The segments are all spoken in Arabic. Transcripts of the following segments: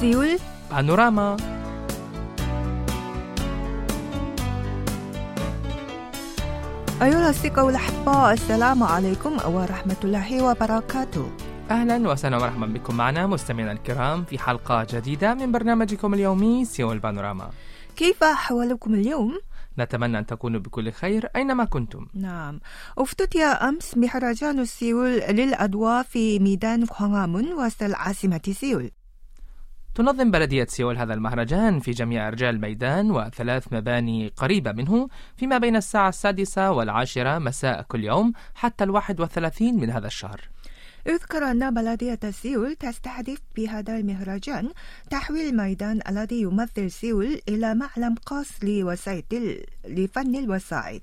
سيول بانوراما أيها الأصدقاء الأحباء السلام عليكم ورحمة الله وبركاته. أهلا وسهلا ومرحبا بكم معنا مستمعينا الكرام في حلقة جديدة من برنامجكم اليومي سيول بانوراما. كيف أحوالكم اليوم؟ نتمنى أن تكونوا بكل خير أينما كنتم. نعم. افتتح أمس مهرجان سيول للأضواء في ميدان غوانغهوامون وسط العاصمة سيول. تنظم بلدية سيول هذا المهرجان في جميع أرجاء الميدان وثلاث مباني قريبة منه فيما بين الساعة السادسة والعاشرة مساء كل يوم حتى الواحد والثلاثين من هذا الشهر. يذكر أن بلدية سيول تستهدف بهذا المهرجان تحويل الميدان الذي يمثل سيول إلى معلم خاص لوسائط لفن الوسائط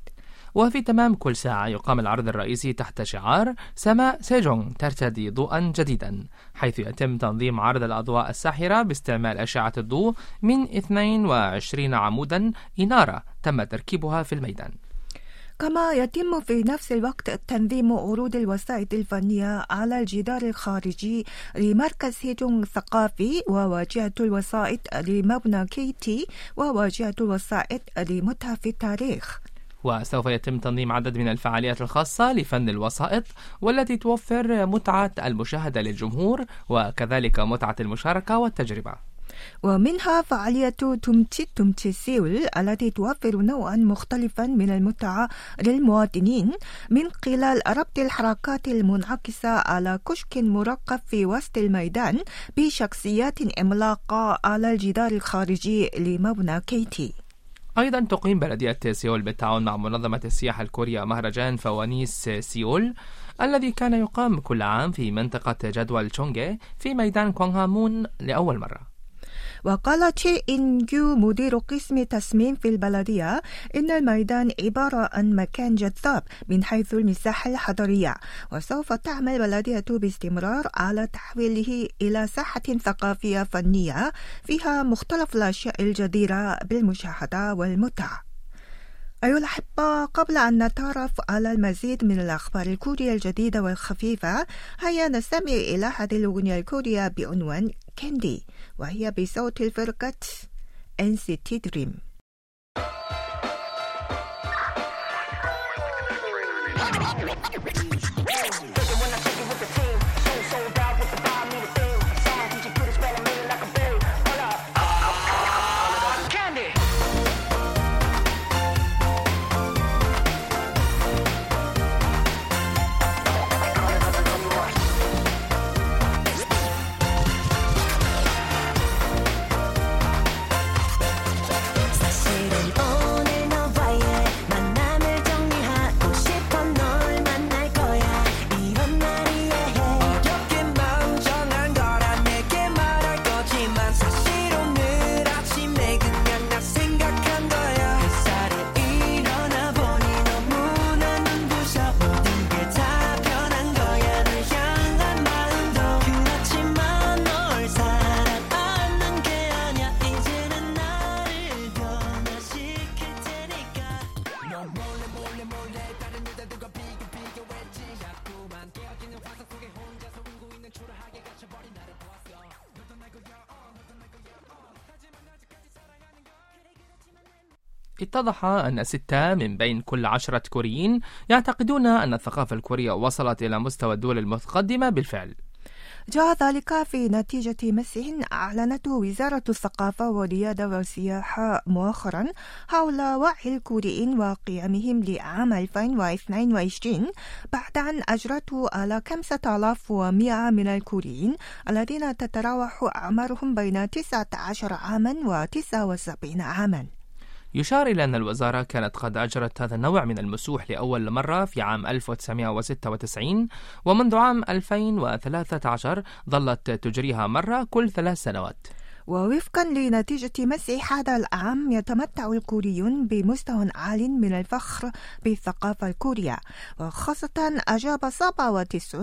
وفي تمام كل ساعة يقام العرض الرئيسي تحت شعار سماء سيجونغ ترتدي ضوءا جديدا حيث يتم تنظيم عرض الأضواء الساحرة باستعمال أشعة الضوء من 22 عمودا إنارة تم تركيبها في الميدان. كما يتم في نفس الوقت تنظيم عروض الوسائط الفنية على الجدار الخارجي لمركز هيجونغ الثقافي وواجهة الوسائط لمبنى كيتي وواجهة الوسائط لمتحف التاريخ. وسوف يتم تنظيم عدد من الفعاليات الخاصة لفن الوسائط والتي توفر متعة المشاهدة للجمهور وكذلك متعة المشاركة والتجربة. ومنها فعالية تمتي تمتي سيول التي توفر نوعا مختلفا من المتعة للمواطنين من خلال ربط الحركات المنعكسة على كشك مركب في وسط الميدان بشخصيات عملاقة على الجدار الخارجي لمبنى كي تي. أيضا تقيم بلدية سيول بالتعاون مع منظمة السياحة الكورية مهرجان فوانيس سيول الذي كان يقام كل عام في منطقة جدول تشونغي في ميدان كونغهامون لأول مرة. وقال تشي إنجو مدير قسم تصميم في البلدية إن الميدان عبارة عن مكان جذاب من حيث المساحة الحضرية وسوف تعمل بلدية باستمرار على تحويله إلى ساحة ثقافية فنية فيها مختلف الأشياء الجديرة بالمشاهدة والمتعة. أيها الأحبة قبل أن نتعرف على المزيد من الأخبار الكورية الجديدة والخفيفة هيا نستمع إلى هذه الأغنية الكورية بعنوان كاندي 와이아비서 틸베르까츠 NCT 드림 اتضح أن ستة من بين كل عشرة كوريين يعتقدون أن الثقافة الكورية وصلت إلى مستوى الدول المتقدمة بالفعل. جاء ذلك في نتيجة مسح أعلنته وزارة الثقافة والرياضة والسياحة مؤخرا حول وعي الكوريين وقيامهم لعام 2022 بعد أن أجرته على 5100 من الكوريين الذين تتراوح أعمارهم بين 19 عاما و 79 عاما. يشار إلى أن الوزارة كانت قد أجرت هذا النوع من المسوح لأول مرة في عام 1996 ومنذ عام 2013 ظلت تجريها مرة كل ثلاث سنوات. ووفقا لنتيجة مسح هذا العام يتمتع الكوريون بمستوى عال من الفخر بالثقافة الكورية وخاصة أجاب 97%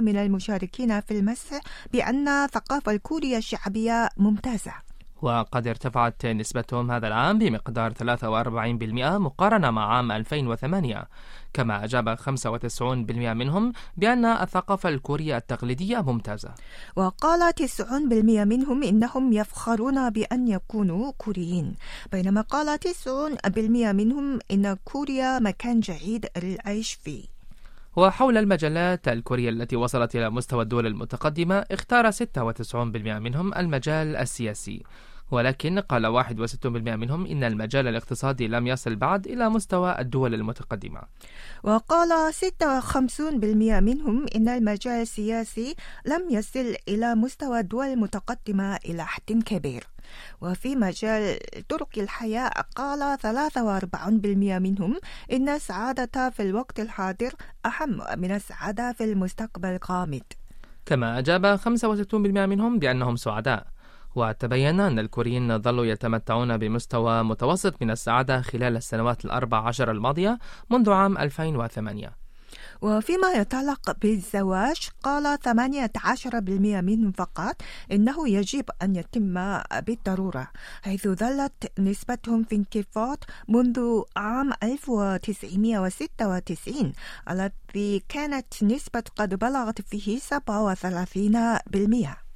من المشاركين في المسح بأن الثقافة الكورية الشعبية ممتازة. وقد ارتفعت نسبتهم هذا العام بمقدار 43% مقارنة مع عام 2008 كما أجاب 95% منهم بأن الثقافة الكورية التقليدية ممتازة. وقال 90% منهم إنهم يفخرون بأن يكونوا كوريين بينما قال 90% منهم إن كوريا مكان جيد للعيش فيه. وحول المجالات الكورية التي وصلت إلى مستوى الدول المتقدمة اختار 96% منهم المجال السياسي. ولكن قال 61% منهم إن المجال الاقتصادي لم يصل بعد إلى مستوى الدول المتقدمة. وقال 56% منهم إن المجال السياسي لم يصل إلى مستوى الدول المتقدمة إلى حد كبير. وفي مجال طرق الحياة قال 43% منهم إن السعادة في الوقت الحاضر أهم من السعادة في المستقبل الغامض. كما أجاب 65% منهم بأنهم سعداء. وتبين أن الكوريين ظلوا يتمتعون بمستوى متوسط من السعادة خلال السنوات الأربع عشر الماضية منذ عام 2008 وفيما يتعلق بالزواج قال 18% منهم فقط إنه يجب أن يتم بالضرورة حيث ظلت نسبتهم في انخفاض منذ عام 1996 الذي كانت نسبة قد بلغت فيه 37%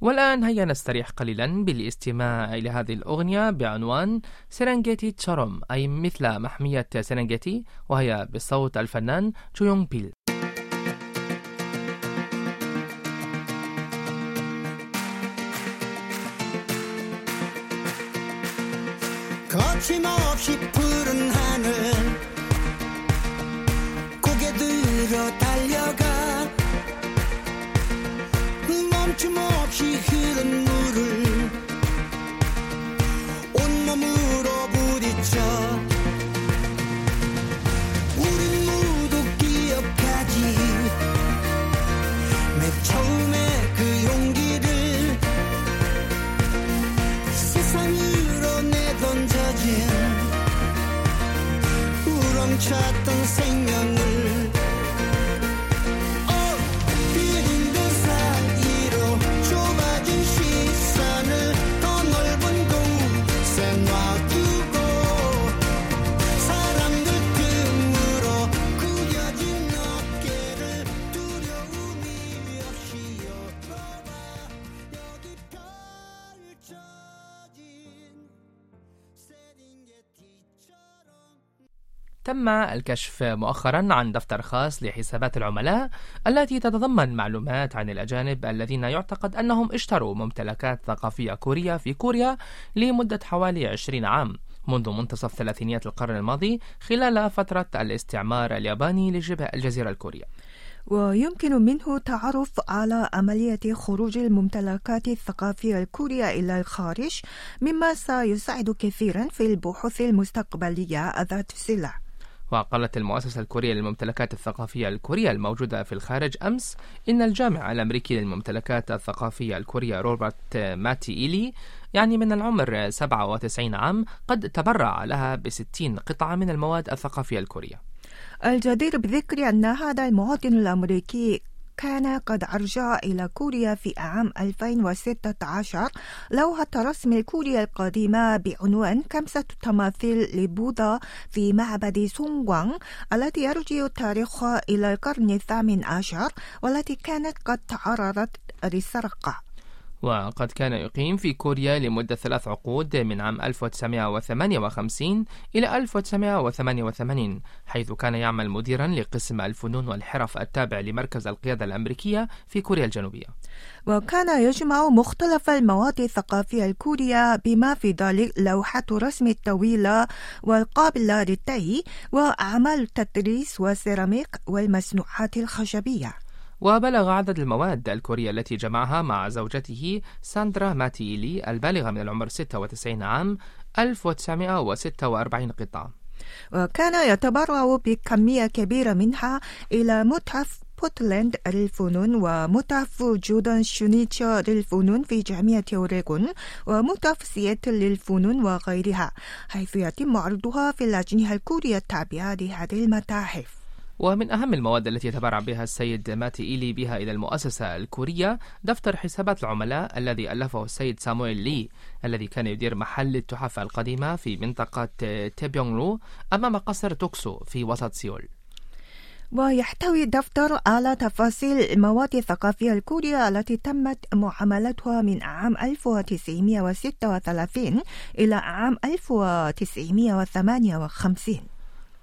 والآن هيا نستريح قليلا بالاستماع إلى هذه الأغنية بعنوان سيرنجيتي تشاروم أي مثل محمية سيرنجيتي وهي بصوت الفنان جويونغ بيل 거침없이 تم الكشف مؤخرا عن دفتر خاص لحسابات العملاء التي تتضمن معلومات عن الأجانب الذين يعتقد أنهم اشتروا ممتلكات ثقافية كورية في كوريا لمدة حوالي 20 عام منذ منتصف ثلاثينيات القرن الماضي خلال فترة الاستعمار الياباني لشبه الجزيرة الكورية. ويمكن منه التعرف على عملية خروج الممتلكات الثقافية الكورية إلى الخارج مما سيساعد كثيرا في البحوث المستقبلية ذات الصلة وقالت المؤسسة الكورية للممتلكات الثقافية الكورية الموجودة في الخارج أمس إن الجامع الأمريكي للممتلكات الثقافية الكورية روبرت ماتي إيلي يعني من العمر 97 عام قد تبرع لها ب 60 قطعة من المواد الثقافية الكورية. الجدير بذكر أن هذا المواطن الأمريكي كان قد أرجع إلى كوريا في عام 2016 لوحة رسم الكوريا القديمة بعنوان خمسة تماثيل لبوذا في معبد سونغوانغ التي يرجع تاريخها إلى القرن الثامن عشر والتي كانت قد تعرضت للسرقة وقد كان يقيم في كوريا لمدة ثلاث عقود من عام 1958 إلى 1988 حيث كان يعمل مديرا لقسم الفنون والحرف التابع لمركز القيادة الأمريكية في كوريا الجنوبية. وكان يجمع مختلف المواد الثقافية الكورية بما في ذلك لوحة رسم الطويلة والقابلة للطي وأعمال التدريس والسيراميك والمصنوعات الخشبية. وبلغ عدد المواد الكورية التي جمعها مع زوجته ساندرا ماتيلي البالغة من العمر 96 عام 1946 قطعة. وكان يتبرع بكمية كبيرة منها إلى متحف بورتلاند للفنون ومتحف جودان شونيتشا للفنون في جامعة أوريغون ومتحف سياتل للفنون وغيرها حيث يتم عرضها في الأجنحة الكورية التابعة لهذه المتاحف. ومن أهم المواد التي يتبرع بها السيد ماتي إيلي بها إلى المؤسسة الكورية دفتر حسابات العملاء الذي ألفه السيد سامويل لي الذي كان يدير محل التحف القديمة في منطقة تيبيونغرو أمام قصر توكسو في وسط سيول. ويحتوي الدفتر على تفاصيل المواد الثقافية الكورية التي تمت معاملتها من عام 1936 إلى عام 1958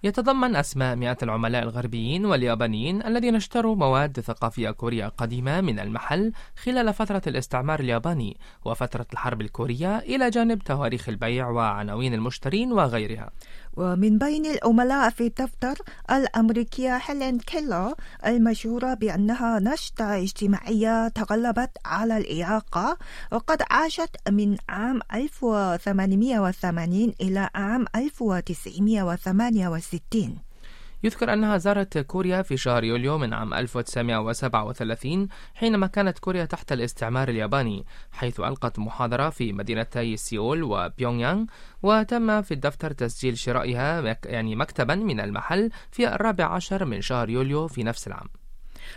يتضمن أسماء مئات العملاء الغربيين واليابانيين الذين اشتروا مواد ثقافية كورية قديمة من المحل خلال فترة الاستعمار الياباني وفترة الحرب الكورية إلى جانب تواريخ البيع وعناوين المشترين وغيرها. ومن بين العملاء في دفتر الأمريكية هيلين كيلر المشهورة بأنها نشطة اجتماعية تغلبت على الإعاقة وقد عاشت من عام 1880 إلى عام 1968 1960 يذكر أنها زارت كوريا في شهر يوليو من عام 1937 حينما كانت كوريا تحت الاستعمار الياباني حيث ألقت محاضرة في مدينتي سيول وبيونغ يانغ وتم في الدفتر تسجيل شرائها يعني مكتبا من المحل في الرابع عشر من شهر يوليو في نفس العام.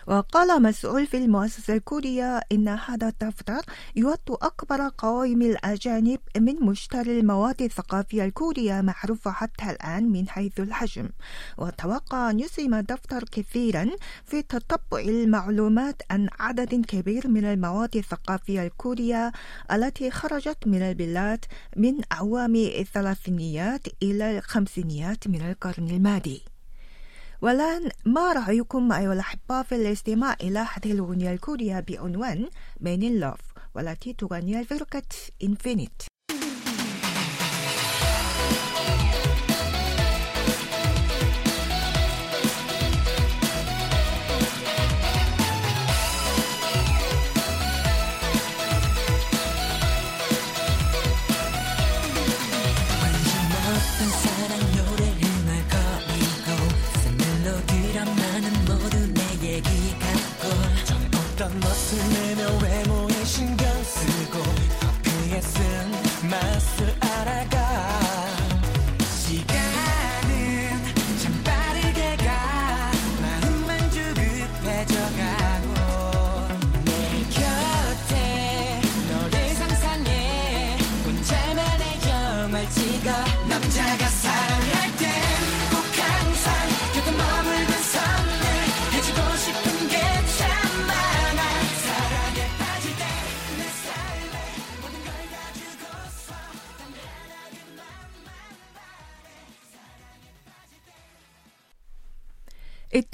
وقال مسؤول في المؤسسة الكورية إن هذا الدفتر يعد أكبر قوائم الأجانب من مشتري المواد الثقافية الكورية معروفة حتى الآن من حيث الحجم. وتوقع أن يسهم الدفتر كثيرا في تتبع المعلومات عن عدد كبير من المواد الثقافية الكورية التي خرجت من البلاد من أعوام الثلاثينيات إلى الخمسينيات من القرن الماضي. والآن ما رأيكم أيها الأحبة في الاستماع إلى هذه الأغنية الكورية بعنوان Man in Love والتي تغنيها الفرقة Infinite؟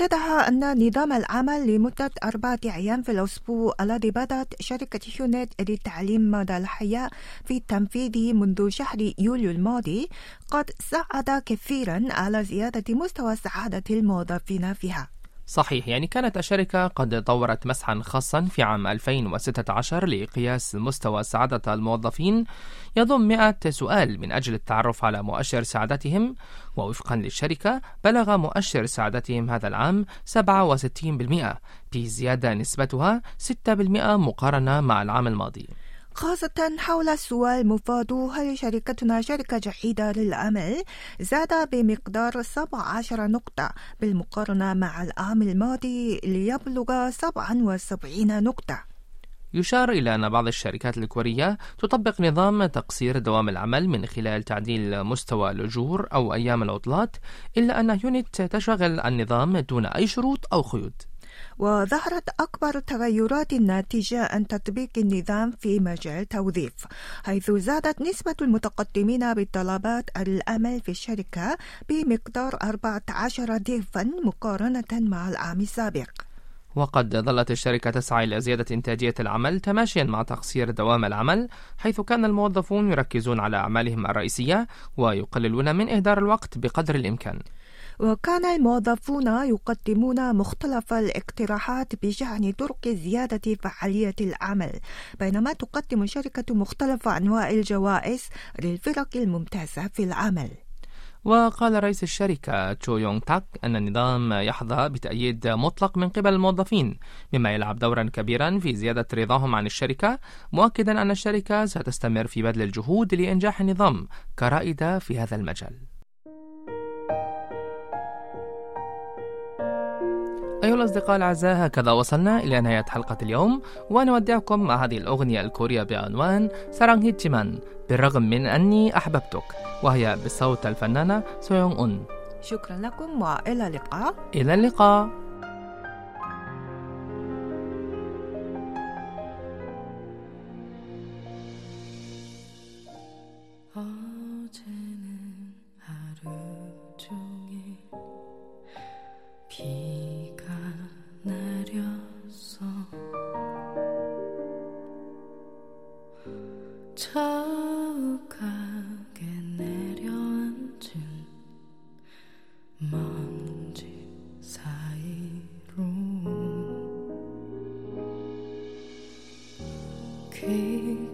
وابتدأ أن نظام العمل لمدة أربعة أيام في الأسبوع الذي بدأت شركة هيونت للتعليم مدى الحياة في تنفيذه منذ شهر يوليو الماضي. قد ساعد كثيرا على زيادة مستوى سعادة الموظفين فيها. صحيح يعني كانت الشركة قد طورت مسحا خاصا في عام 2016 لقياس مستوى سعادة الموظفين. يضم 100 سؤال من أجل التعرف على مؤشر سعادتهم. ووفقا للشركة بلغ مؤشر سعادتهم هذا العام 67% بزيادة نسبتها 6% مقارنة مع العام الماضي. خاصة حول السؤال مفاد هل شركتنا شركة جيدة للعمل زاد بمقدار 17 نقطة بالمقارنة مع العام الماضي ليبلغ 77 نقطة. يشار إلى أن بعض الشركات الكورية تطبق نظام تقصير دوام العمل من خلال تعديل مستوى الأجور أو أيام العطلات، إلا أن يونت تشغل النظام دون أي شروط أو خيوط. وظهرت أكبر التغيرات الناتجة عن تطبيق النظام في مجال التوظيف حيث زادت نسبة المتقدمين بالطلبات العمل في الشركة بمقدار 14 ضعفا مقارنة مع العام السابق. وقد ظلت الشركة تسعى إلى زيادة إنتاجية العمل تماشيا مع تقصير دوام العمل حيث كان الموظفون يركزون على أعمالهم الرئيسية ويقللون من إهدار الوقت بقدر الإمكان. وكان الموظفون يقدمون مختلف الاقتراحات بشأن طرق زيادة فعالية العمل بينما تقدم الشركة مختلف أنواع الجوائز للفرق الممتازة في العمل. وقال رئيس الشركة تشو يونغ تاك أن النظام يحظى بتأييد مطلق من قبل الموظفين مما يلعب دورا كبيرا في زيادة رضاهم عن الشركة مؤكدا أن الشركة ستستمر في بذل الجهود لإنجاح النظام كرائدة في هذا المجال. أيها الأصدقاء الأعزاء هكذا وصلنا إلى نهاية حلقة اليوم ونودعكم مع هذه الأغنية الكورية بعنوان 사랑했지만 بالرغم من أني أحببتك وهي بصوت الفنانة سويونغ أون. شكرا لكم وإلى اللقاء. إلى اللقاء. You.